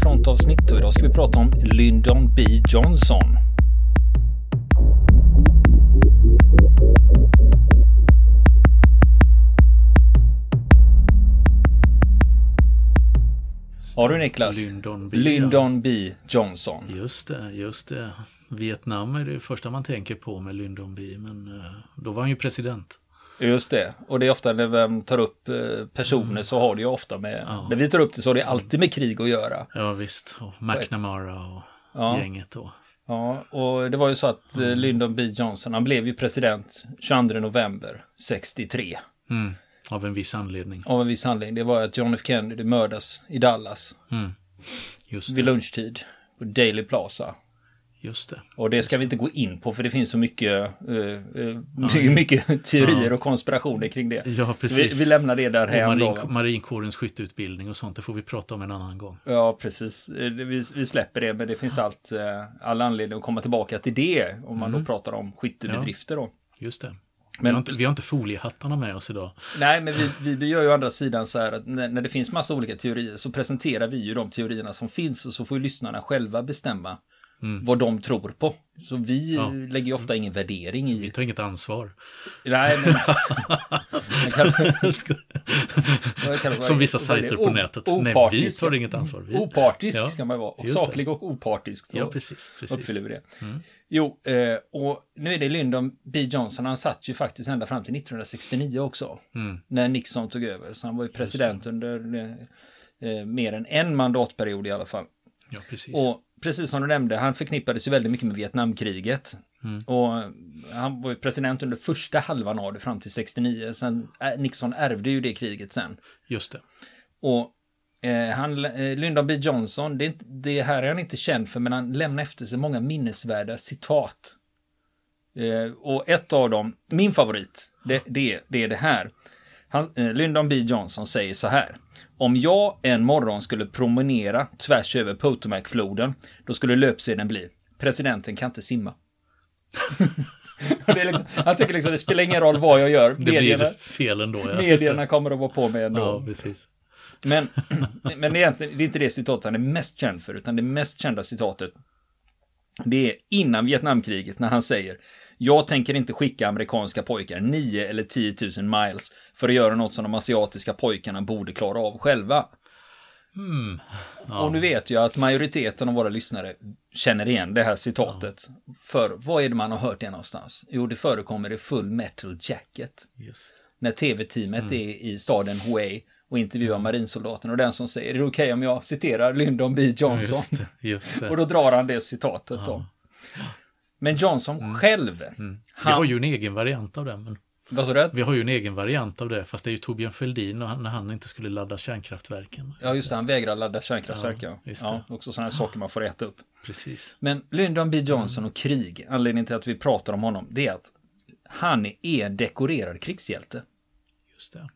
nytt frontavsnitt och idag ska vi prata om Lyndon B Johnson. Har du Niklas? Lyndon B. Lyndon B Johnson. Just det, just det. Vietnam är det första man tänker på med Lyndon B. Men eh, då var han ju president. Just det. Och det är ofta när vi tar upp eh, personer så har det ju ofta med, Ja. när vi tar upp det så har det alltid med krig att göra. Ja visst, och McNamara och Ja. gänget då. Ja, och det var ju så att eh, Lyndon B Johnson, han blev ju president 22 november 63. Mm. Av en viss anledning. Av en viss anledning. Det var att John F Kennedy mördas i Dallas Mm. Just vid det, lunchtid på Daily Plaza. Just det. Och det ska vi inte gå in på för det finns så mycket, eh, eh, mycket, teorier Ja. och konspirationer kring det. Ja, precis. vi, vi lämnar det där hem marin, marinkårens skytteutbildning och sånt, det får vi prata om en annan gång. Ja, precis. Eh, Vi, vi släpper det, men det finns allt, eh, all anledning att komma tillbaka till det om man Mm. då pratar om skyttebedrifter då. Just det. Men- vi, har inte, vi har inte foliehattarna med oss idag. Nej, men vi, vi gör ju å andra sidan så här att när, när det finns massa olika teorier så presenterar vi ju de teorierna som finns och så får ju lyssnarna själva bestämma Mm. vad de tror på. Så vi Ja. lägger ju ofta ingen värdering Vi i. tar inget ansvar. Nej, men... vad kallar- Som vissa sajter på nätet. Nej, vi opartisk. tar inget ansvar. Vi... Opartisk Ja, ska man vara. Och saklig och opartisk. Då Ja, precis. precis. uppfyller vi det. Mm. Jo, eh, och nu är det Lyndon B Johnson. Han satt ju faktiskt ända fram till 1969 också. Mm. när Nixon tog över. Så han var ju president under eh, eh, mer än en mandatperiod i alla fall. Ja, precis. Och precis som du nämnde, han förknippades ju väldigt mycket med Vietnamkriget. Mm. Och han var ju president under första halvan av det fram till 69. Sen eh, Nixon ärvde ju det kriget sen. Just det. Och eh, han, eh, Lyndon B Johnson, det, inte, det här är han inte känd för, men han lämnar efter sig många minnesvärda citat. Eh, och ett av dem, min favorit, det, det, det är det här. Han, eh, Lyndon B Johnson säger så här. Om jag en morgon skulle promenera tvärs över Potomacfloden, då skulle löpsedeln bli Presidenten kan inte simma. Liksom- han tycker liksom det spelar ingen roll vad jag gör. Det blir Medierna, fel ändå. Ja, medierna kommer att vara på mig ändå. Ja, precis. Men, men egentligen, det är inte det citatet han är mest känd för, utan det mest kända citatet, det är innan Vietnamkriget när han säger jag tänker inte skicka amerikanska pojkar 9 eller 10 000 miles för att göra något som de asiatiska pojkarna borde klara av själva. Mm. Ja. Och nu vet jag att majoriteten av våra lyssnare känner igen det här citatet. För vad är det man har hört det någonstans? Jo, det förekommer i Full Metal Jacket när tv-teamet är i staden Hue och intervjuar marinsoldaten och den som säger, är det okej om jag citerar Lyndon B. Johnson? Just det. Just det. Och då drar han det citatet då. Men Johnson själv, Vi han, har ju en egen variant av det. Men vad sa du? vi har ju en egen variant av det. Fast det är ju Torbjörn Fälldin och han, när han inte skulle ladda kärnkraftverken. Ja, just det, han vägrar ladda kärnkraftverk. Ja, Ja, också sådana här saker man får äta upp. Precis. Men Lyndon B. Johnson och krig, anledningen till att vi pratar om honom, det är att han är en dekorerad krigshjälte. Just det.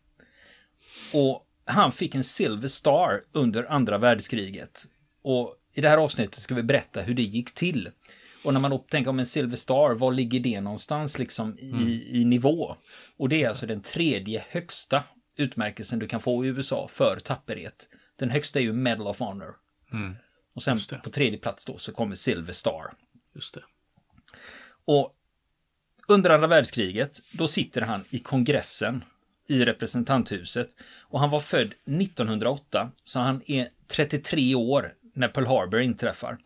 Och han fick en Silver Star under andra världskriget. Och i det här avsnittet ska vi berätta hur det gick till. Och när man då tänker om en Silver Star, var ligger det någonstans liksom i, i nivå? Och det är alltså den tredje högsta utmärkelsen du kan få i USA för tapperhet. Den högsta är ju Medal of Honor. Mm. Och sen på tredje plats då så kommer Silver Star. Just det. Och under andra världskriget, då sitter han i kongressen i representanthuset. Och han var född 1908, så han är 33 år när Pearl Harbor inträffar.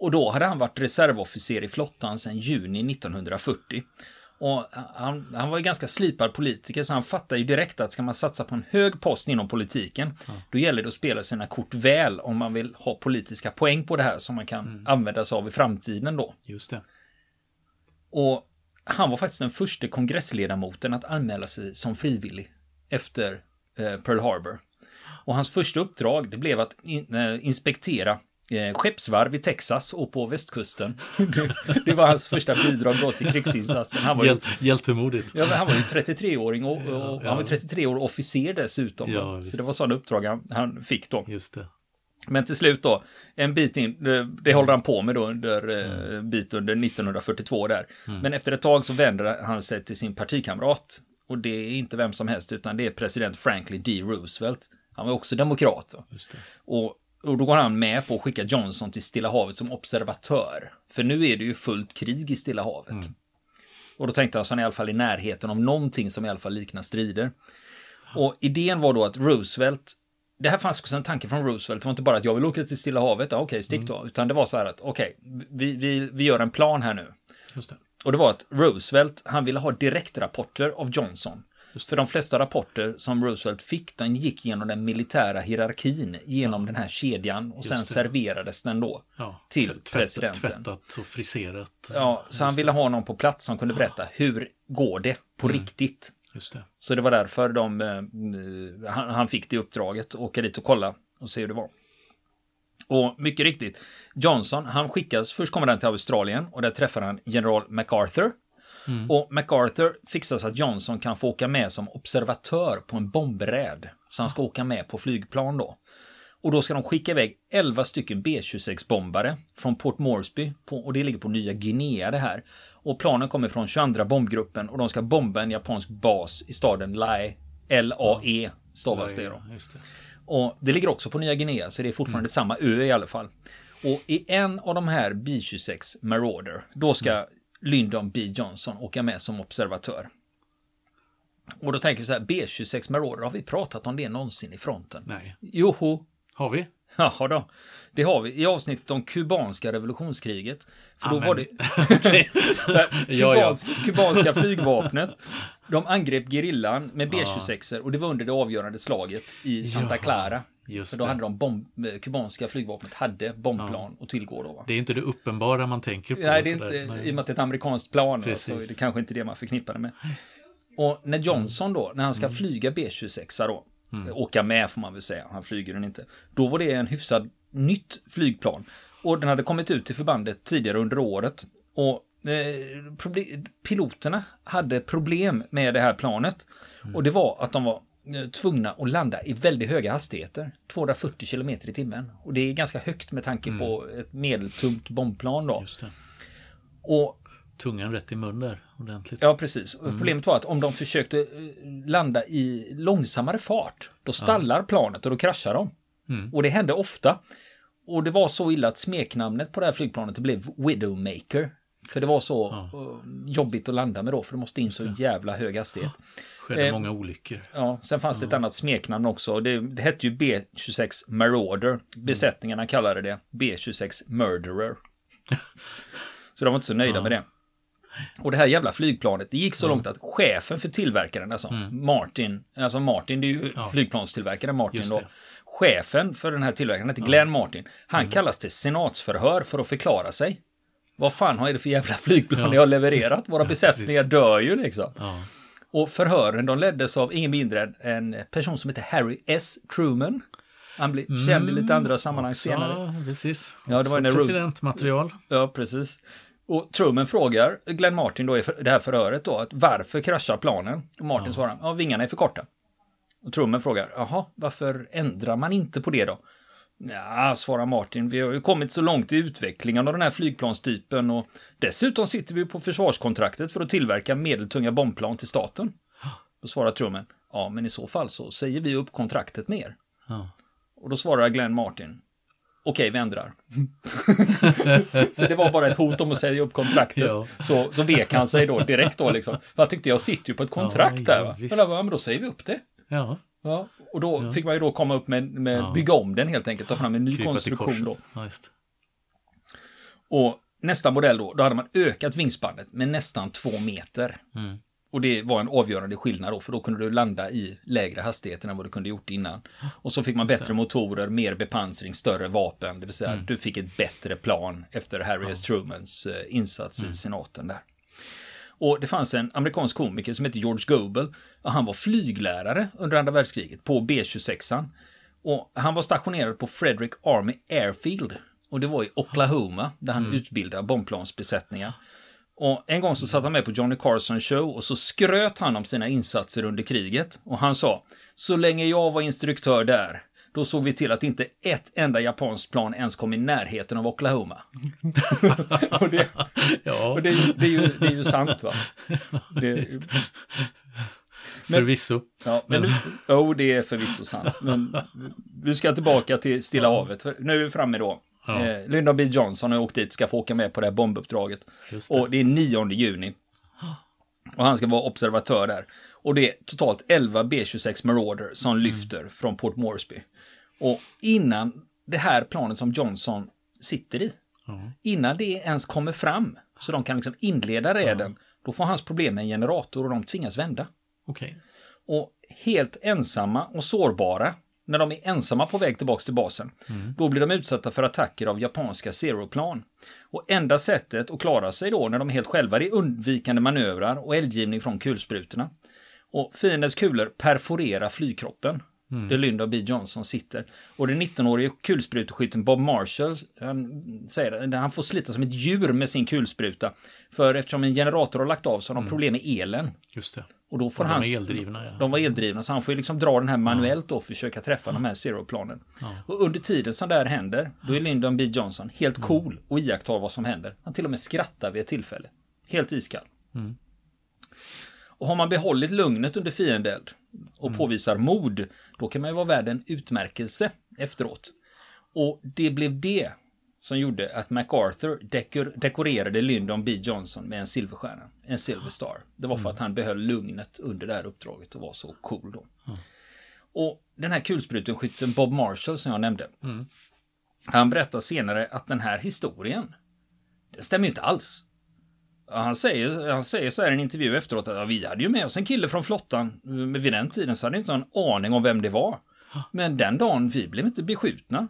Och då hade han varit reservofficer i flottan sedan juni 1940. Och han, han var ju ganska slipad politiker, så han fattar ju direkt att ska man satsa på en hög post inom politiken, då gäller det att spela sina kort väl om man vill ha politiska poäng på det här som man kan använda sig av i framtiden då. Just det. Och han var faktiskt den första kongressledamoten att anmäla sig som frivillig efter eh, Pearl Harbor. Och hans första uppdrag det blev att in, eh, inspektera eh, skeppsvarv i Texas och på västkusten. det, var hans första bidrag då till krigsinsatsen. Han var ju, Hjäl hjältemodigt. ja, han var ju 33-åring och, och Ja, han var ja. 33 år officer dessutom. Ja, så det var sådana uppdrag han, han fick då. Just det. Men till slut då, en bit in, det, det håller han på med då under eh, en bit under 1942 där. Men efter ett tag så vänder han sig till sin partikamrat. Och det är inte vem som helst, utan det är president Franklin D. Roosevelt. Han var också demokrat. Och och då går han med på att skicka Johnson till Stilla havet som observatör. För nu är det ju fullt krig i Stilla havet. Mm. Och då tänkte han så han är i alla fall i närheten av någonting som i alla fall liknar strider. Och idén var då att Roosevelt, det här fanns också en tanke från Roosevelt, det var inte bara att jag vill åka till Stilla havet, ja, okej, stick då, utan det var så här att okej, vi, vi, vi gör en plan här nu. Det. Och det var att Roosevelt, han ville ha direktrapporter av Johnson. För de flesta rapporter som Roosevelt fick, den gick genom den militära hierarkin, genom den här kedjan och sen det. serverades den då. Ja, Till tvättat, presidenten. Tvättat och friserat. Ja, så han ville ha någon på plats som kunde berätta hur går det på riktigt. Just det. Så det var därför de, eh, han, han fick det uppdraget, åka dit och kolla och se hur det var. Och mycket riktigt, Johnson, han skickas, först kommer han till Australien och där träffar han general MacArthur. Och MacArthur fixar så att Johnson kan få åka med som observatör på en bombräd. Så han ska åka med på flygplan då. Och då ska de skicka iväg 11 stycken B-26-bombare från Port Moresby, på, och det ligger på Nya Guinea det här. Och planen kommer från 22 bombgruppen och de ska bomba en japansk bas i staden Lae, L-A-E stavas det då. Och det ligger också på Nya Guinea, så det är fortfarande samma ö i alla fall. Och i en av de här B-26 Marauder, då ska Lyndon B. Johnson åka med som observatör. Och då tänker vi så här, B-26 Marauder, har vi pratat om det någonsin i fronten? Nej. Joho, Har vi? Jaha då. Det har vi i avsnittet om kubanska revolutionskriget. För då Amen. var det... Ja, ja. kubanska, flygvapnet. De angrep gerillan med B-26 och det var under det avgörande slaget i Santa Clara. just För då det. hade de bomb, eh, kubanska flygvapnet hade bombplan att tillgå då. Va? Det är inte det uppenbara man tänker på. Nej, det är inte, Nej. i och med att det är ett amerikanskt plan, va, så Precis. är det kanske inte det man förknippar det med. Och när Johnson då, när han Mm. ska flyga B26 då, åka med får man väl säga, han flyger den inte. Då var det en hyfsad nytt flygplan. Och den hade kommit ut till förbandet tidigare under året. Och eh, piloterna hade problem med det här planet. Mm. Och det var att de var eh, tvungna att landa i väldigt höga hastigheter. 240 km i timmen. Och det är ganska högt med tanke på ett medeltungt bombplan då. Mm. Och Tungan rätt i mun där, ordentligt. Ja, precis. Och Problemet var att om de försökte eh, landa i långsammare fart, då stallar planet och då kraschar de. Och det hände ofta. Och det var så illa att smeknamnet på det här flygplanet blev Widowmaker. För det var så eh, jobbigt att landa med då, för det måste in så jävla hög hastighet. Skedde Eh, många olyckor. Ja, sen fanns det ett annat smeknamn också. Det, det hette ju B26 Marauder. Besättningarna kallade det B26 Murderer. så de var inte så nöjda med det. Och det här jävla flygplanet, det gick så långt att chefen för tillverkaren, alltså Martin, alltså Martin, det är ju flygplanstillverkaren Martin då. Chefen för den här tillverkaren heter Glenn Martin. Han kallas till senatsförhör för att förklara sig. Vad fan har det för jävla flygplan Ja. jag har levererat? Våra besättningar dör ju liksom. Ja. Och förhören de leddes av ingen mindre än en person som heter Harry S. Truman. Han blir känd i lite andra sammanhang senare. Ja, precis. Ja, det var Också Roos- presidentmaterial. Ja, precis. Och Truman frågar Glenn Martin då i det här förhöret då att varför kraschar planen? Och Martin svarar, ja vingarna är för korta. Och Truman frågar, jaha, varför ändrar man inte på det då? Ja, svarar Martin, vi har ju kommit så långt i utvecklingen av den här flygplanstypen och dessutom sitter vi på försvarskontraktet för att tillverka medeltunga bombplan till staten. Då svarar Truman, ja men i så fall så säger vi upp kontraktet med er. Ja. Och då svarar Glenn Martin, okej vi ändrar. så det var bara ett hot om att säga upp kontraktet. Ja. Så, så vek han sig då direkt då liksom. För han tyckte jag sitter ju på ett kontrakt Ja, där va. Men, då, ja, men då säger vi upp det. ja. Ja. Och då fick man ju då komma upp med, med bygga om den helt enkelt, ta fram en ny Krypa konstruktion då. Och nästa modell då, då hade man ökat vingspannet med nästan två meter. Mm. Och det var en avgörande skillnad då, för då kunde du landa i lägre hastigheter än vad du kunde gjort innan. Och så fick man bättre motorer, mer bepansring, större vapen, det vill säga du fick ett bättre plan efter Harry S. Trumans eh, insats i senaten där. Och det fanns en amerikansk komiker som hette George Goebel. Och han var flyglärare under andra världskriget på B-26. Och han var stationerad på Frederick Army Airfield. Och det var i Oklahoma där han utbildade bombplansbesättningar. Och en gång så satt han med på Johnny Carson show och så skröt han om sina insatser under kriget. Och han sa, så länge jag var instruktör där, då såg vi till att inte ett enda japanskt plan ens kom i närheten av Oklahoma. och det, Ja, och det, är ju- det, är ju, det är ju sant va? Det, Förvisso. Ja, men nu, oh, det är förvisso sant. Men vi ska tillbaka till Stilla havet. För nu är vi framme då. Ja. Eh, Lyndon B Johnson har åkt dit, ska få åka med på det här bombuppdraget. Det. Och det är 9 juni. Och han ska vara observatör där. Och det är totalt 11 B26 Marauder som Mm. lyfter från Port Moresby. Och innan det här planet som Johnson sitter i, Ja. innan det ens kommer fram, så de kan liksom inleda räden, då får hans problem med en generator och de tvingas vända. Okej. Och helt ensamma och sårbara, när de är ensamma på väg tillbaka till basen, då blir de utsatta för attacker av japanska Zero-plan. Och enda sättet att klara sig då när de är helt själva det är undvikande manövrar och eldgivning från kulsprutorna. Och fiendens kulor perforerar flygkroppen. Där Lyndon B. Johnson sitter. Och den 19-årige kulspruteskytten Bob Marshall, han säger han får slita som ett djur med sin kulspruta. För eftersom en generator har lagt av så har de problem med elen. Just det. Och då får Och han... de eldrivna, ja. De var eldrivna, så han får ju liksom dra den här manuellt då, försöka träffa de här Zero-planen. Och under tiden som det här händer, då är Lyndon B. Johnson helt cool och iakttar vad som händer. Han till och med skrattar vid ett tillfälle. Helt iskall. Och har man behållit lugnet under fiendeld och påvisar mod, då kan man ju vara värd en utmärkelse efteråt. Och det blev det som gjorde att MacArthur dekor dekorerade Lyndon B. Johnson med en silverstjärna, en Silver Star. Det var för att han behöll lugnet under det här uppdraget och var så cool då. Och den här kulsprutenskytten Bob Marshall som jag nämnde, han berättar senare att den här historien, det stämmer ju inte alls. Han säger, han säger så här i en intervju efteråt att ja, vi hade ju med oss en kille från flottan. Men vid den tiden så hade inte någon aning om vem det var. Men den dagen, vi blev inte beskjutna.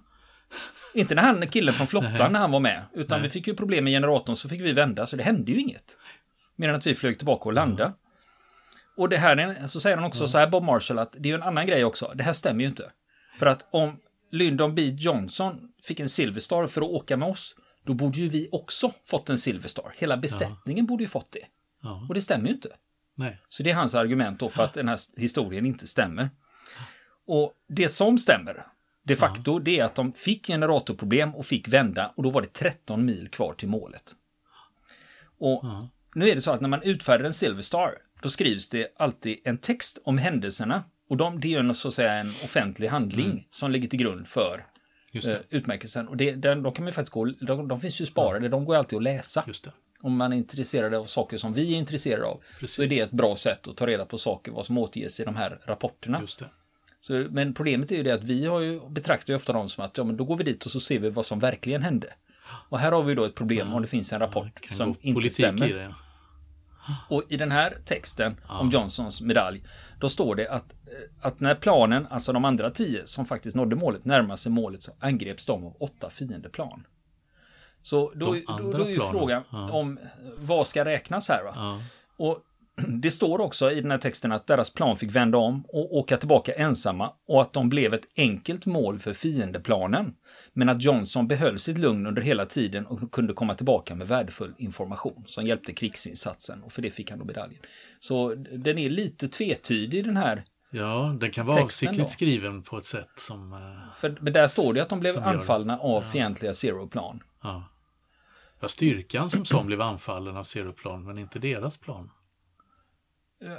Inte när han, killen från flottan, när han var med. Utan vi fick ju problem med generatorn så fick vi vända, så det hände ju inget. Medan att vi flög tillbaka och landade. Och det här, är- så säger han också så här, Bob Marshall, att det är ju en annan grej också. Det här stämmer ju inte. För att om Lyndon B. Johnson fick en Silverstar för att åka med oss, då borde ju vi också fått en Silverstar. Hela besättningen borde ju fått det. Ja. Och det stämmer ju inte. Nej. Så det är hans argument då för att den här historien inte stämmer. Och det som stämmer, de facto, det är att de fick generatorproblem och fick vända och då var det 13 mil kvar till målet. Och Ja. nu är det så att när man utfärdar en Silver Star, då skrivs det alltid en text om händelserna. Och de, det är en, så att säga en offentlig handling som ligger till grund för eh, utmärkelsen. Och det, den, de kan man faktiskt gå, de, de finns ju sparade, de går alltid att läsa. Om man är intresserad av saker som vi är intresserade av, Precis. så är det ett bra sätt att ta reda på saker, vad som återges i de här rapporterna. Så, men problemet är ju det att vi har ju, betraktar ju ofta dem som att ja, men då går vi dit och så ser vi vad som verkligen hände. Och här har vi då ett problem om det finns en rapport som inte stämmer. i det. ja. Och i den här texten om Johnsons medalj, då står det att, eh, att när planen, alltså de andra tio som faktiskt nådde målet, närmade sig målet så angreps de av åtta fiendeplan. Så då, då, då är ju frågan ja. om vad ska räknas här va? Ja. Och det står också i den här texten att deras plan fick vända om och åka tillbaka ensamma och att de blev ett enkelt mål för fiendeplanen. Men att Johnson behöll sitt lugn under hela tiden och kunde komma tillbaka med värdefull information som hjälpte krigsinsatsen och för det fick han då medaljen. Så den är lite tvetydig den här, ja, den kan vara avsiktligt då? skriven på ett sätt som... eh, för men där står det att de blev Som gör det. anfallna av fientliga Zero-plan. Ja. ja, styrkan som sån blev anfallen av Zeroplan, men inte deras plan.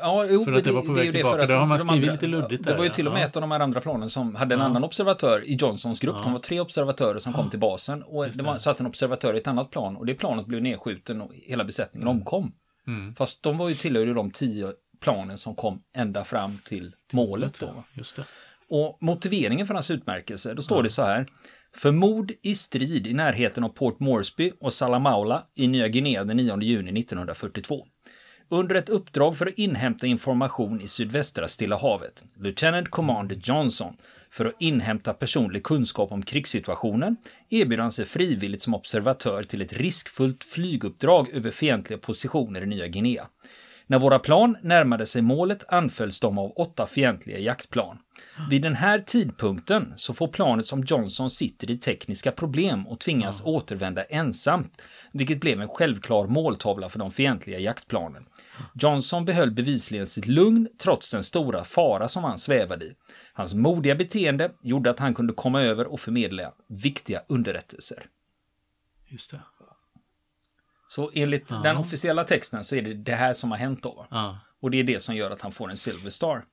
Ja, jo, För att men det var på väg ju tillbaka. att Det har man skrivit lite luddigt Det där, var ju ja. till och med Ja. ett av de här andra planen som hade en Ja. annan observatör i Johnsons grupp. Ja. De var tre observatörer som kom till basen och Just det var, det. satt en observatör i ett annat plan och det planet blev nedskjuten och hela besättningen omkom. Mm. Fast de var ju tillhörde de tio planen som kom ända fram till målet då. Just det. Och motiveringen för hans utmärkelse, då står det så här. För mord i strid i närheten av Port Moresby och Salamaula i Nya Guinea den 9 juni 1942. Under ett uppdrag för att inhämta information i sydvästra Stilla havet, Lieutenant Commander Johnson, för att inhämta personlig kunskap om krigssituationen, erbjöd han sig frivilligt som observatör till ett riskfullt flyguppdrag över fientliga positioner i Nya Guinea. När våra plan närmade sig målet anfölls de av åtta fientliga jaktplan. Vid den här tidpunkten så får planet som Johnson sitter i tekniska problem och tvingas återvända ensamt, vilket blev en självklar måltavla för de fientliga jaktplanen. Johnson behöll bevisligen sitt lugn trots den stora fara som han svävade i. Hans modiga beteende gjorde att han kunde komma över och förmedla viktiga underrättelser. Just det. Så enligt Ja. den officiella texten så är det det här som har hänt då. Ja. Och det är det som gör att han får en Silver Star.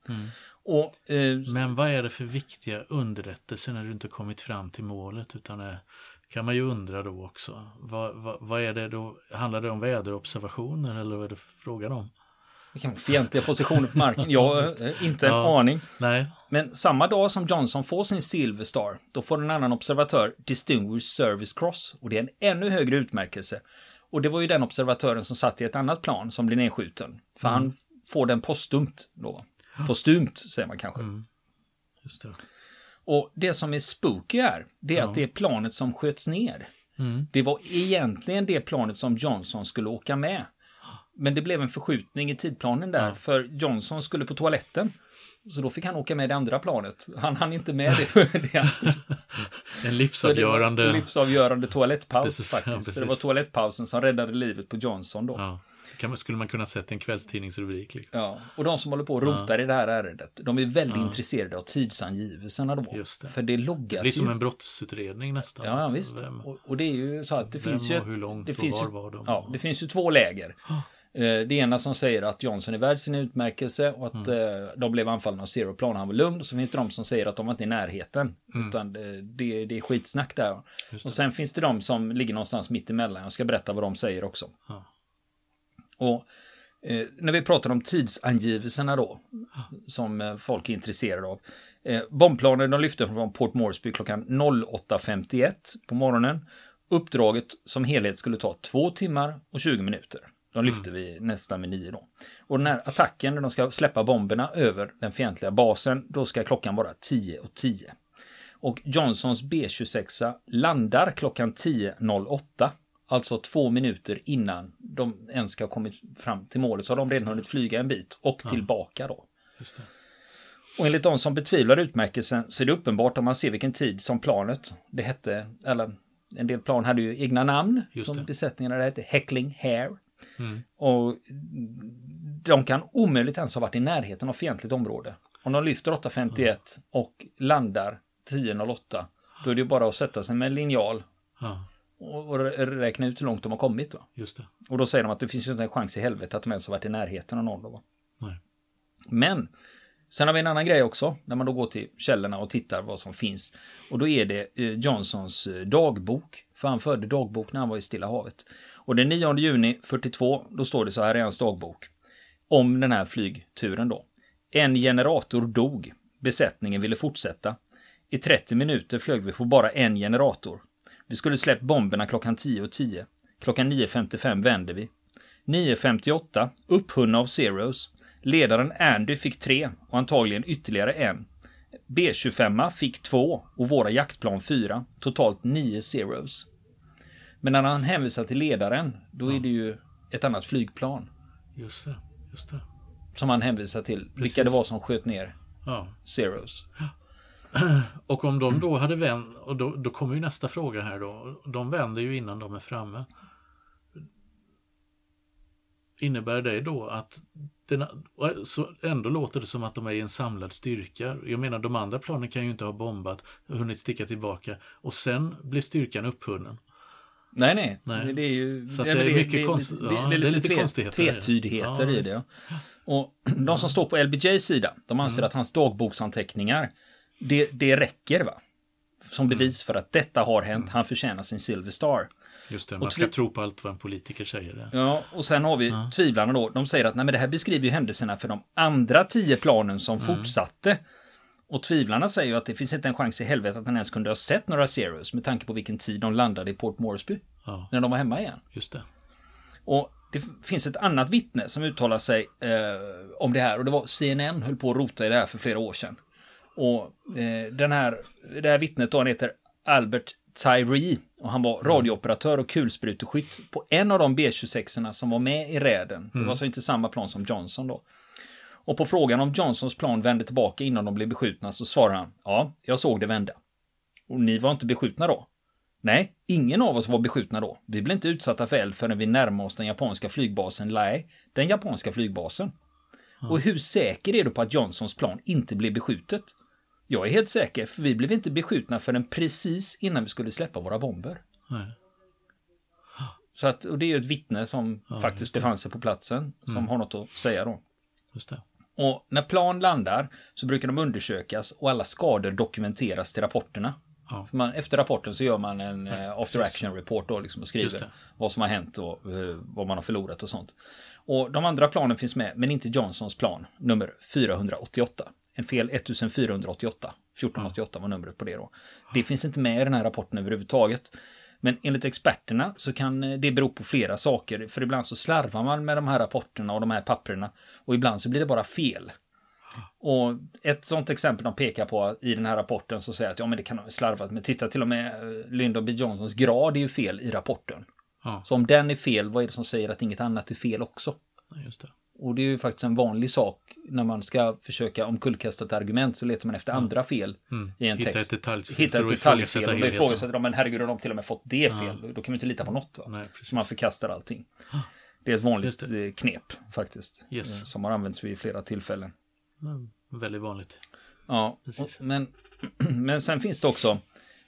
Och eh, Men vad är det för viktiga underrättelser när du inte kommit fram till målet? Utan det kan man ju undra då också. Vad, vad, vad är det då? Handlar det om väderobservationer eller vad är det frågan om? vara fientliga positioner på marken. Jag har eh, inte en Ja. aning. Nej, Men samma dag som Johnson får sin Silver Star, då får en annan observatör Distinguished Service Cross. Och det är en ännu högre utmärkelse. Och det var ju den observatören som satt i ett annat plan som blir nedskjuten. För han får den postumt då. Postumt säger man kanske. just det. Och det som är spooky är, det är Ja. att det är planet som sköts ner. Mm. Det var egentligen det planet som Johnson skulle åka med. Men det blev en förskjutning i tidplanen där, Ja. för Johnson skulle på toaletten. Så då fick han åka med det andra planet. Han hann inte med det för det han skulle. En det var livsavgörande... livsavgörande toalettpaus Precis, ja, faktiskt. precis. det var toalettpausen som räddade livet på Johnson då. Ja. Ja. Kan, man- skulle man kunna sett en kvällstidningsrubrik? Liksom. Och de som håller på och rotar i det här ärendet, de är väldigt Ja. intresserade av tidsangivelserna då. Just det. För det loggas Det blir som ju. en brottsutredning nästan. Ja, ja visst. Vem, Och, och det är ju så att det finns ju... hur långt det och finns var ju, var de? Ja, det finns ju två läger. Eh, Det ena som säger att Johnson är värd sin utmärkelse och att Mm. eh, de blev anfallna av Zero Plan han var lugn. Och så finns det de som säger att de var inte i närheten. Mm. Utan det, det, det är skitsnack där. Och sen finns det de som ligger någonstans mitt emellan. Jag ska berätta vad de säger också. Ja. Och eh, när vi pratar om tidsangivelserna då, som eh, folk är intresserade av. Eh, bombplanen de lyfte från Port Moresby klockan 08.51 på morgonen. Uppdraget som helhet skulle ta två timmar och 20 minuter. De lyfte vi nästan med nio då. Och den här attacken, när de ska släppa bomberna över den fientliga basen, då ska klockan vara 10 och 10. Och Johnsons B26 landar klockan 10.08. Alltså två minuter innan de ens ska ha kommit fram till målet. Så har de redan hunnit flyga en bit och tillbaka då. Och enligt de som betvivlar utmärkelsen så är det uppenbart om man ser vilken tid som planet, det hette, eller en del plan hade ju egna namn Just som det. besättningarna, det hette Heckling Hare. Mm. Och de kan omöjligt ens ha varit i närheten av fientligt område. Om de lyfter 8.51 och landar 10.08, då är det bara att sätta sig med en linjal Ja, och räkna ut hur långt de har kommit. Då. just det. Och då säger de att det finns ju inte en chans i helvete att de ens har varit i närheten av någon. Då. va? Men sen har vi en annan grej också, när man då går till källorna och tittar vad som finns. Och då är det eh, Johnsons eh, dagbok, för han förde dagbok när han var i Stilla havet. Och den 9 juni 42, då står det så här i hans dagbok, om den här flygturen då. En generator dog, besättningen ville fortsätta. I 30 minuter flög vi på bara en generator. Vi skulle släppt bomberna klockan 10.10. Klockan 9.55 vände vi. 9.58, upphunna av Zeros. Ledaren Andy fick tre och antagligen ytterligare en. B25 fick två och våra jaktplan fyra. Totalt nio Zeros. Men när han hänvisar till ledaren, då är det ju ett annat flygplan Just det. Just det. som han hänvisar till. Vilka det var som sköt ner Ja. Zeros. Och om de då hade vänt, och då, då kommer ju nästa fråga här då. De vänder ju innan de är framme. Innebär det då att den, så ändå låter det som att de är i en samlad styrka. Jag menar de andra planen kan ju inte ha bombat, hunnit sticka tillbaka och sen blir styrkan upphunnen. Nej, nej. Nej. Det är ju... Så ja, det är mycket konst- det, ja, det, är lite, tve, konstigheter i det. tvetydigheter Ja, i det. Och de som står på LBJs sida, de Mm. anser att hans dagboksanteckningar, det, det räcker va? Som Mm. bevis för att detta har hänt, han förtjänar sin Silver Star. Just det, man ska tro på allt vad en politiker säger. Det. Ja, och sen har vi tvivlarna då. De säger att nej, men det här beskriver ju händelserna för de andra tio planen som Mm. fortsatte. Och tvivlarna säger ju att det finns inte en chans i helvete att han ens kunde ha sett några Zeros med tanke på vilken tid de landade i Port Moresby. Ja, När de var hemma igen. just det. Och det finns ett annat vittne som uttalar sig eh, om det här och det var CNN höll på att rota i det här för flera år sedan. Och eh, den här, det här vittnet då, han heter Albert Tyree och han var radiooperatör och kulspruteskytt på en av de B26 som var med i räden. Det var så inte samma plan som Johnson då. Och på frågan om Johnsons plan vände tillbaka innan de blev beskjutna så svarar han ja, jag såg det vända. Och ni var inte beskjutna då? Nej, ingen av oss var beskjutna då. Vi blev inte utsatta för eld förrän vi närmade oss den japanska flygbasen Lae, den japanska flygbasen. Och hur säker är du på att Johnsons plan inte blev beskjutet? Jag är helt säker, för vi blev inte beskjutna förrän precis innan vi skulle släppa våra bomber. Nej. Så att, och det är ju ett vittne som faktiskt befann sig på platsen, som har något att säga då. Just det. Och när plan landar så brukar de undersökas och alla skador dokumenteras till rapporterna. Ja. Man, efter rapporten så gör man en Ja, eh, after action report då liksom och skriver vad som har hänt och eh, vad man har förlorat och sånt. Och de andra planen finns med, men inte Johnsons plan, nummer 488. En fel 1488. 1488 var numret på det då. Det finns inte med i den här rapporten överhuvudtaget. Men enligt experterna så kan eh, det bero på flera saker. För ibland så slarvar man med de här rapporterna och de här papperna. Och ibland så blir det bara fel. Och ett sånt exempel de pekar på i den här rapporten så säger att ja men det kan ha slarvat. Men titta till och med eh, Lyndon B Johnsons grad är ju fel i rapporten. Ja, Så om den är fel, vad är det som säger att inget annat är fel också? just det. Och det är ju faktiskt en vanlig sak när man ska försöka omkullkasta ett argument så letar man efter andra fel Mm. i en Hitta text. ett detalj, Hitta ett detaljfel och då helheten. ifrågasätter de, men herregud, har de till och med fått det fel? Då kan man inte lita på något. Nej. Så man förkastar allting. Det är ett vanligt eh, knep faktiskt. Yes. eh, Som har använts vid flera tillfällen. Mm, väldigt vanligt. Ja, och, men, men sen finns det också,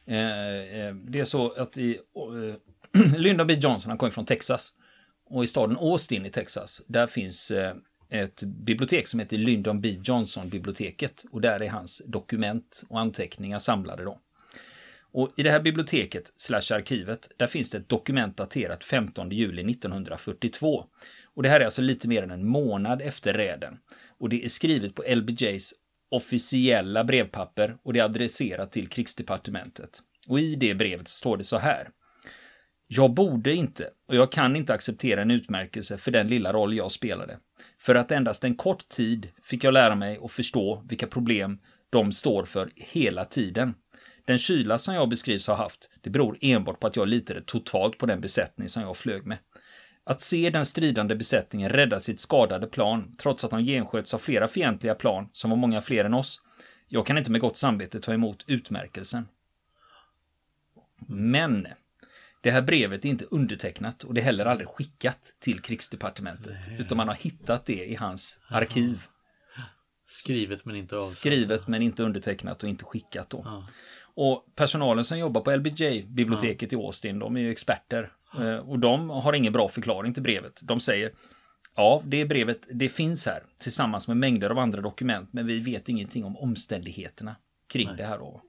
eh, eh, det är så att i eh, Lyndon B Johnson, han kommer från Texas. Och i staden Austin i Texas, där finns eh, ett bibliotek som heter Lyndon B Johnson-biblioteket. Och där är hans dokument och anteckningar samlade då. Och i det här biblioteket, slash arkivet, där finns det ett dokument daterat 15 juli 1942. Och det här är alltså lite mer än en månad efter räden. Och det är skrivet på LBJs officiella brevpapper och det är adresserat till krigsdepartementet. Och i det brevet står det så här. Jag borde inte och jag kan inte acceptera en utmärkelse för den lilla roll jag spelade. För att endast en kort tid fick jag lära mig och förstå vilka problem de står för hela tiden. Den kyla som jag beskrivs ha haft, det beror enbart på att jag litade totalt på den besättning som jag flög med. Att se den stridande besättningen rädda sitt skadade plan, trots att de gensköts av flera fientliga plan, som var många fler än oss. Jag kan inte med gott samvete ta emot utmärkelsen. Men, det här brevet är inte undertecknat och det är heller aldrig skickat till krigsdepartementet, utan man har hittat det i hans arkiv. Skrivet men inte avsatt. Skrivet men inte undertecknat och inte skickat då. Ja. Och personalen som jobbar på LBJ-biblioteket i Austin, de är ju experter. Eh, Och de har ingen bra förklaring till brevet. De säger Ja, det brevet, det finns här tillsammans med mängder av andra dokument, men vi vet ingenting om omständigheterna kring det här då.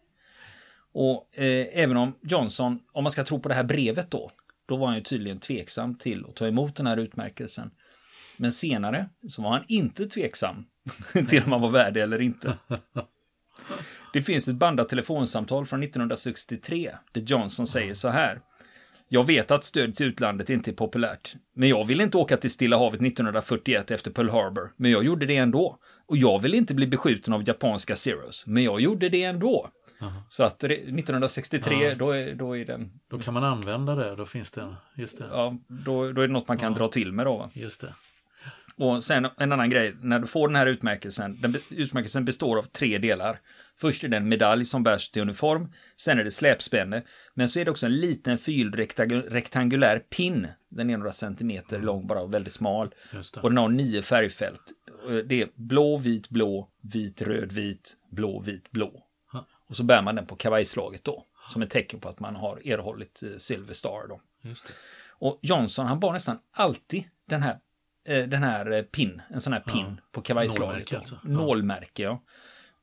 Och eh, även om Johnson, om man ska tro på det här brevet då, då var han ju tydligen tveksam till att ta emot den här utmärkelsen. Men senare så var han inte tveksam till om han var värd det eller inte. Det finns ett bandat telefonsamtal från 1963 där Johnson säger så här. Jag vet att stöd till utlandet inte är populärt, men jag vill inte åka till Stilla havet 1941 efter Pearl Harbor, men jag gjorde det ändå. Och jag vill inte bli beskjuten av japanska Zeros, men jag gjorde det ändå. Aha. Så att re- 1963, Ja. då, är, då är den, Då kan man använda det, då finns det en, just det. ja, då, då är det något man kan Ja. dra till med då. Va? Just det. Och sen en annan grej, när du får den här utmärkelsen, den utmärkelsen består av tre delar. Först är det en medalj som bärs till uniform, sen är det släpspänne, men så är det också en liten fyrrektangulär pin. Den är några centimeter lång bara och väldigt smal. Och den har nio färgfält. Det är blå, vit, blå, vit, röd, vit, blå, vit, blå. Och så bär man den på kavajslaget då, som ett tecken på att man har erhållit eh, Silver Star då. Just det. Och Johnson, han bar nästan alltid den här, eh, den här eh, pin, en sån här pin Ja. på kavajslaget. Nålmärke alltså. Nålmärke, ja.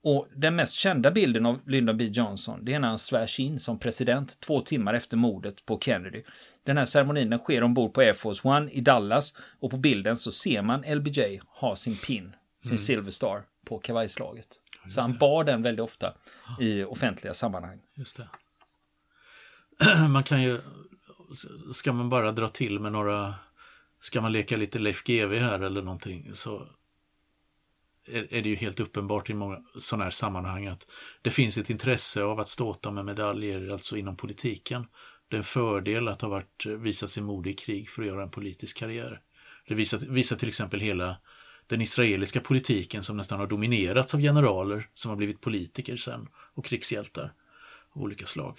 Och den mest kända bilden av Lyndon B Johnson, det är när han svärs in som president två timmar efter mordet på Kennedy. Den här ceremonin sker ombord på Air Force One i Dallas och på bilden så ser man LBJ ha sin pin, sin Mm. Silver Star på kavajslaget. Så han bar den väldigt ofta i offentliga sammanhang. Just det. Man kan ju, ska man bara dra till med några, ska man leka lite Leif GW här eller någonting så är, är det ju helt uppenbart i många sådana här sammanhang att det finns ett intresse av att ståta med medaljer, alltså inom politiken. Det är en fördel att ha varit, visat sig modig i krig för att göra en politisk karriär. Det visar, visar till exempel hela den israeliska politiken som nästan har dominerats av generaler som har blivit politiker sen och krigshjältar av olika slag.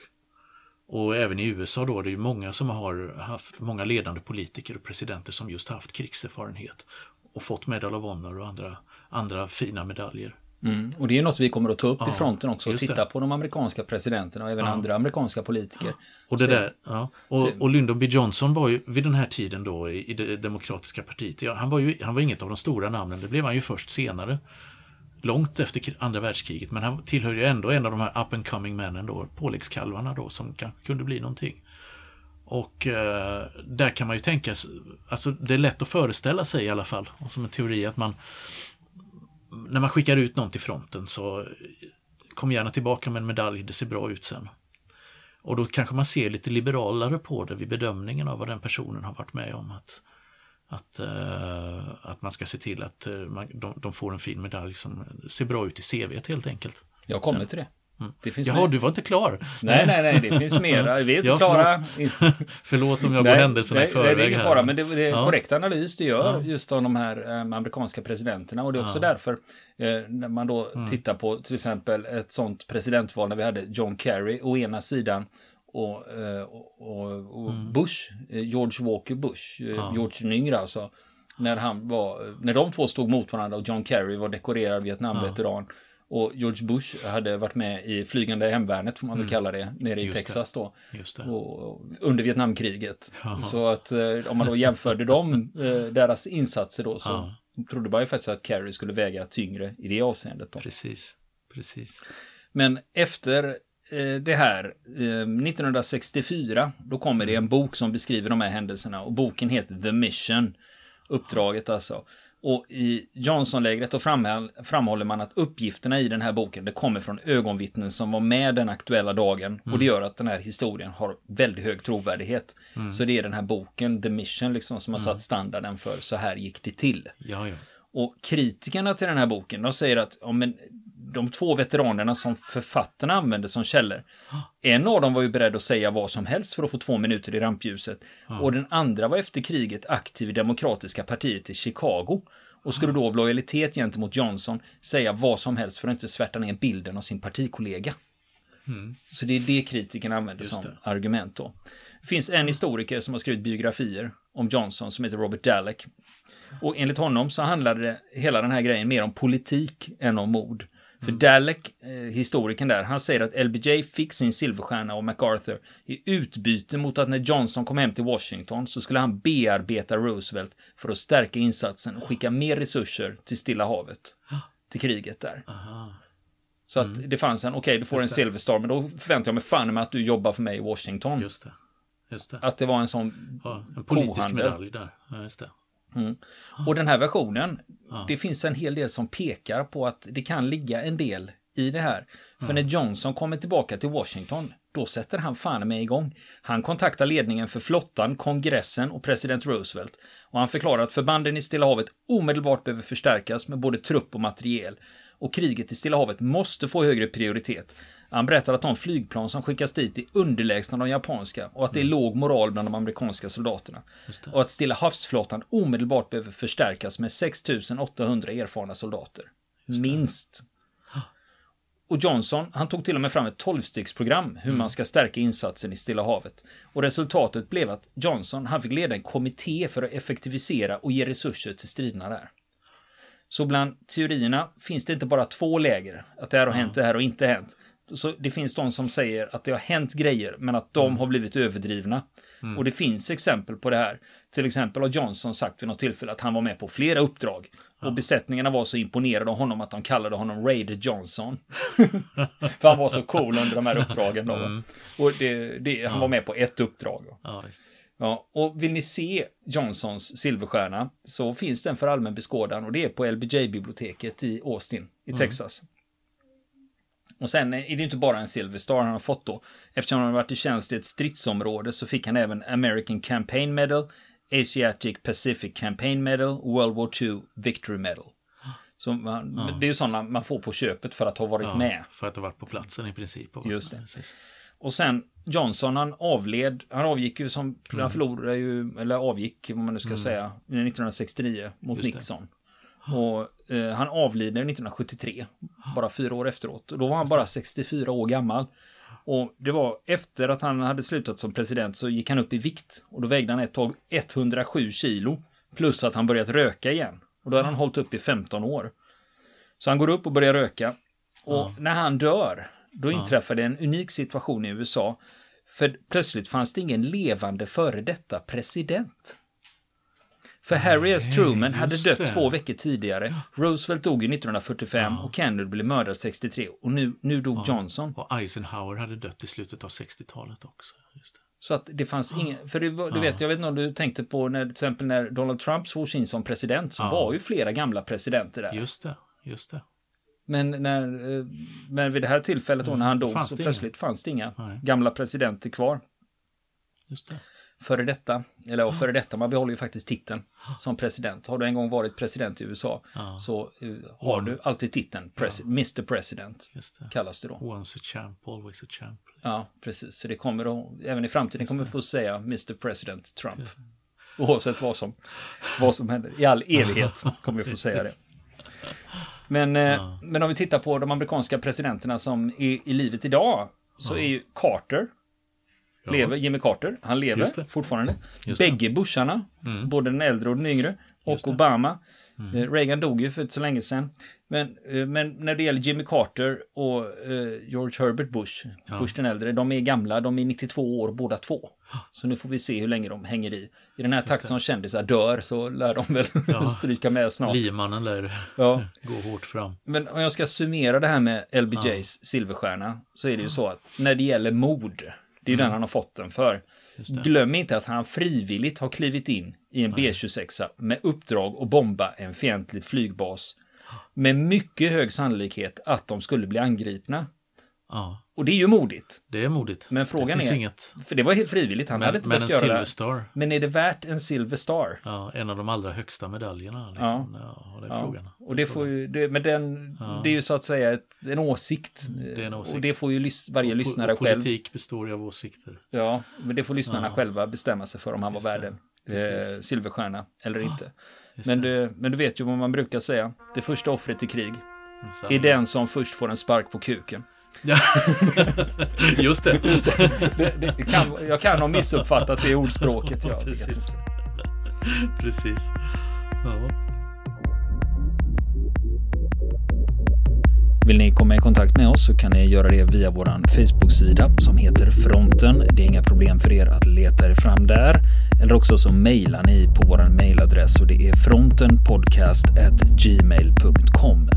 Och även i USA då, det är ju många som har haft, många ledande politiker och presidenter som just haft krigserfarenhet och fått Medal of Honor och andra, andra fina medaljer. Mm. Och det är något vi kommer att ta upp Ja, i fronten också. just Titta det. på de amerikanska presidenterna och även Ja. andra amerikanska politiker. Och det Så- där, ja. Och, så- och Lyndon B Johnson var ju vid den här tiden då i, det demokratiska partiet, ja, han, var ju, han var inget av de stora namnen, det blev han ju först senare. Långt efter andra världskriget, men han tillhör ju ändå en av de här up and coming männen då, påläggskalvarna då, som kanske kunde bli någonting. Och eh, där kan man ju tänka, sig- alltså det är lätt att föreställa sig i alla fall, och som en teori att man när man skickar ut någon till fronten så kom gärna tillbaka med en medalj, det ser bra ut sen. Och då kanske man ser lite liberalare på det vid bedömningen av vad den personen har varit med om. Att, att, eh, att man ska se till att eh, man, de, de får en fin medalj som ser bra ut i CVt helt enkelt. Jag kommer Sen- till det. Det finns Jaha, mer. du var inte klar? Nej, nej, nej, det finns mera. Vi är inte Ja, klara. Förlåt om jag går händelserna i förväg det är ingen fara, men det, det är Ja. korrekt analys du gör Ja. just om de här eh, amerikanska presidenterna. Och det är också Ja. därför eh, när man då Mm. tittar på till exempel ett sånt presidentval när vi hade John Kerry å ena sidan och, eh, och, och, och Bush, eh, George Walker Bush, eh, Mm. Ja. George den yngre alltså. När, han var, när de två stod mot varandra och John Kerry var dekorerad Vietnamveteran och George Bush hade varit med i flygande hemvärnet får man väl kalla det, nere i Mm. Just. Texas då. Och, under Vietnamkriget. Jaha. Så att eh, om man då jämförde dem, eh, deras insatser då, så Ja. trodde man ju faktiskt att Kerry skulle väga tyngre i det avseendet. Då. Precis, precis. Men efter eh, det här, eh, 1964, då kommer det en bok som beskriver de här händelserna och boken heter The Mission, uppdraget alltså. Och i Johnson-lägret då framhåll, framhåller man att uppgifterna i den här boken, det kommer från ögonvittnen som var med den aktuella dagen. Och det gör att den här historien har väldigt hög trovärdighet. Så det är den här boken, The Mission, liksom, som har satt standarden för så här gick det till. Ja, ja. Och kritikerna till den här boken, de säger att ja, men, de två veteranerna som författarna använde som källor, en av dem var ju beredd att säga vad som helst för att få två minuter i rampljuset. Och den andra var efter kriget aktiv i Demokratiska partiet i Chicago. Och skulle då av lojalitet gentemot Johnson säga vad som helst för att inte svärta ner bilden av sin partikollega. Så det är det kritikerna använder som argument då. Det finns en historiker som har skrivit biografier om Johnson som heter Robert Dalek. Och enligt honom så handlade hela den här grejen mer om politik än om mord. För Dalek, eh, historikern där, han säger att LBJ fick sin silverstjärna av MacArthur i utbyte mot att när Johnson kom hem till Washington så skulle han bearbeta Roosevelt för att stärka insatsen och skicka mer resurser till Stilla havet. Till kriget där. Aha. Så att det fanns en, okej du får en Just. Silver Star, men då förväntar jag mig fan med att du jobbar för mig i Washington. Just det. Just det. Att det var en sån Ja, en politisk kohandel. medalj där. Ja, just det. Och den här versionen, Ja. det finns en hel del som pekar på att det kan ligga en del i det här. För när Johnson kommer tillbaka till Washington, då sätter han fan med igång. Han kontaktar ledningen för flottan, kongressen och president Roosevelt. Och han förklarar att förbanden i Stilla havet omedelbart behöver förstärkas med både trupp och materiel. Och kriget i Stilla havet måste få högre prioritet. Han berättar att de flygplan som skickas dit är underlägsna de japanska och att det är låg moral bland de amerikanska soldaterna. Och att Stilla havsflottan omedelbart behöver förstärkas med 6800 erfarna soldater. Minst. Och Johnson, han tog till och med fram ett 12-stegsprogram hur man ska stärka insatsen i Stilla havet. Och resultatet blev att Johnson, han fick leda en kommitté för att effektivisera och ge resurser till striderna där. Så bland teorierna finns det inte bara två läger, att det här har hänt, det här har inte hänt. Så det finns de som säger att det har hänt grejer, men att de har blivit överdrivna. Och det finns exempel på det här. Till exempel har Johnson sagt vid något tillfälle att han var med på flera uppdrag. Och besättningarna var så imponerade av honom att de kallade honom Raider Johnson. För han var så cool under de här uppdragen då. Och det, det, han var med på ett uppdrag. Ja. Ja, och vill ni se Johnsons silverstjärna så finns den för allmän beskådan och det är på LBJ-biblioteket i Austin i Texas. Och sen är det inte bara en Silver Star han har fått då. Eftersom han har varit i tjänst i ett stridsområde så fick han även American Campaign Medal, Asiatic Pacific Campaign Medal World War II Victory Medal. Så man, det är ju sådana man får på köpet för att ha varit Ja, med. För att ha varit på platsen i princip. Och Just det. Precis. Och sen Johnson, han avled, han avgick ju som, Mm. han förlorade ju, eller avgick, vad man nu ska säga, 1969 mot. Nixon. Och eh, han avlider 1973, bara fyra år efteråt. Och då var han bara 64 år gammal. Och det var efter att han hade slutat som president så gick han upp i vikt. Och då vägde han ett tag 107 kilo. Plus att han börjat röka igen. Och då hade han hållit upp i 15 år. Så han går upp och börjar röka. Och Ja. när han dör, då inträffar det en unik situation i USA. För plötsligt fanns det ingen levande före detta president. För Harry S. Truman hade dött det. två veckor tidigare. Roosevelt dog ju 1945 och Kennedy blev mördad 63. Och nu, nu dog Johnson. Och Eisenhower hade dött i slutet av 60-talet också. Så att det fanns ingen, för var- du vet, jag vet inte om du tänkte på när till exempel när Donald Trump svogs in som president så Ja. var ju flera gamla presidenter där. Just det, just det. Men, när, eh, men vid det här tillfället då när han dog Fanns så plötsligt fanns det inga Nej. gamla presidenter kvar. Just det. Före detta, eller ja, före detta, man behåller ju faktiskt titeln som president. Har du en gång varit president i USA Ja. så eh, har du alltid titeln presi- Mr President det. kallas det då. Once a champ, always a champ. Ja, precis. Så det kommer då, även i framtiden kommer vi få säga Mr President Trump. Oavsett vad som, vad som händer. I all evighet kommer vi få säga det. Men, eh, men om vi tittar på de amerikanska presidenterna som är i livet idag så är ju Carter, Ja. lever, Jimmy Carter, han lever fortfarande. Just. Bägge Busharna, Mm. både den äldre och den yngre, och. Obama. Mm. Eh, Reagan dog ju för inte så länge sedan. Men, eh, men när det gäller Jimmy Carter och eh, George Herbert Bush, Ja. Bush den äldre, de är gamla, de är 92 år båda två. Så nu får vi se hur länge de hänger i. I den här takt som kändisar dör så lär de väl Ja. stryka med snart. Liemannen lär Ja. gå hårt fram. Men om jag ska summera det här med LBJs silverstjärna så är det ju så att när det gäller mod, det är ju den han har fått den för. Mm. Glöm inte att han frivilligt har klivit in i en B26 med uppdrag att bomba en fientlig flygbas. Med mycket hög sannolikhet att de skulle bli angripna. Ja, Och det är ju modigt. det är modigt. Men frågan det är- inget. För det var helt frivilligt, han hade Men, inte men en behövt göra Silver det. Star, Men är det värt en Silver Star? ja, en av de allra högsta medaljerna. Liksom. Ja. det är Ja, frågan. och det får ju, det, men den, det är ju så att säga ett, en åsikt. Det är en åsikt. Och det får ju lys, varje Po- lyssnare och själv. Politik består ju av åsikter. Ja, men det får lyssnarna Ja. själva bestämma sig för om han var Just det. värd en eh, silverstjärna eller inte. Just Men det. du, men du vet ju vad man brukar säga. Det första offret i krig är den som först får en spark på kuken. Ja. Just det. Det, det kan, jag kan ha missuppfattat det ordspråket. Jag Precis. Precis. Ja. Vill ni komma i kontakt med oss så kan ni göra det via vår Facebook-sida som heter Fronten. Det är inga problem för er att leta er fram där. Eller också så mejlar ni på vår mejladress och det är frontenpodcast@gmail.com.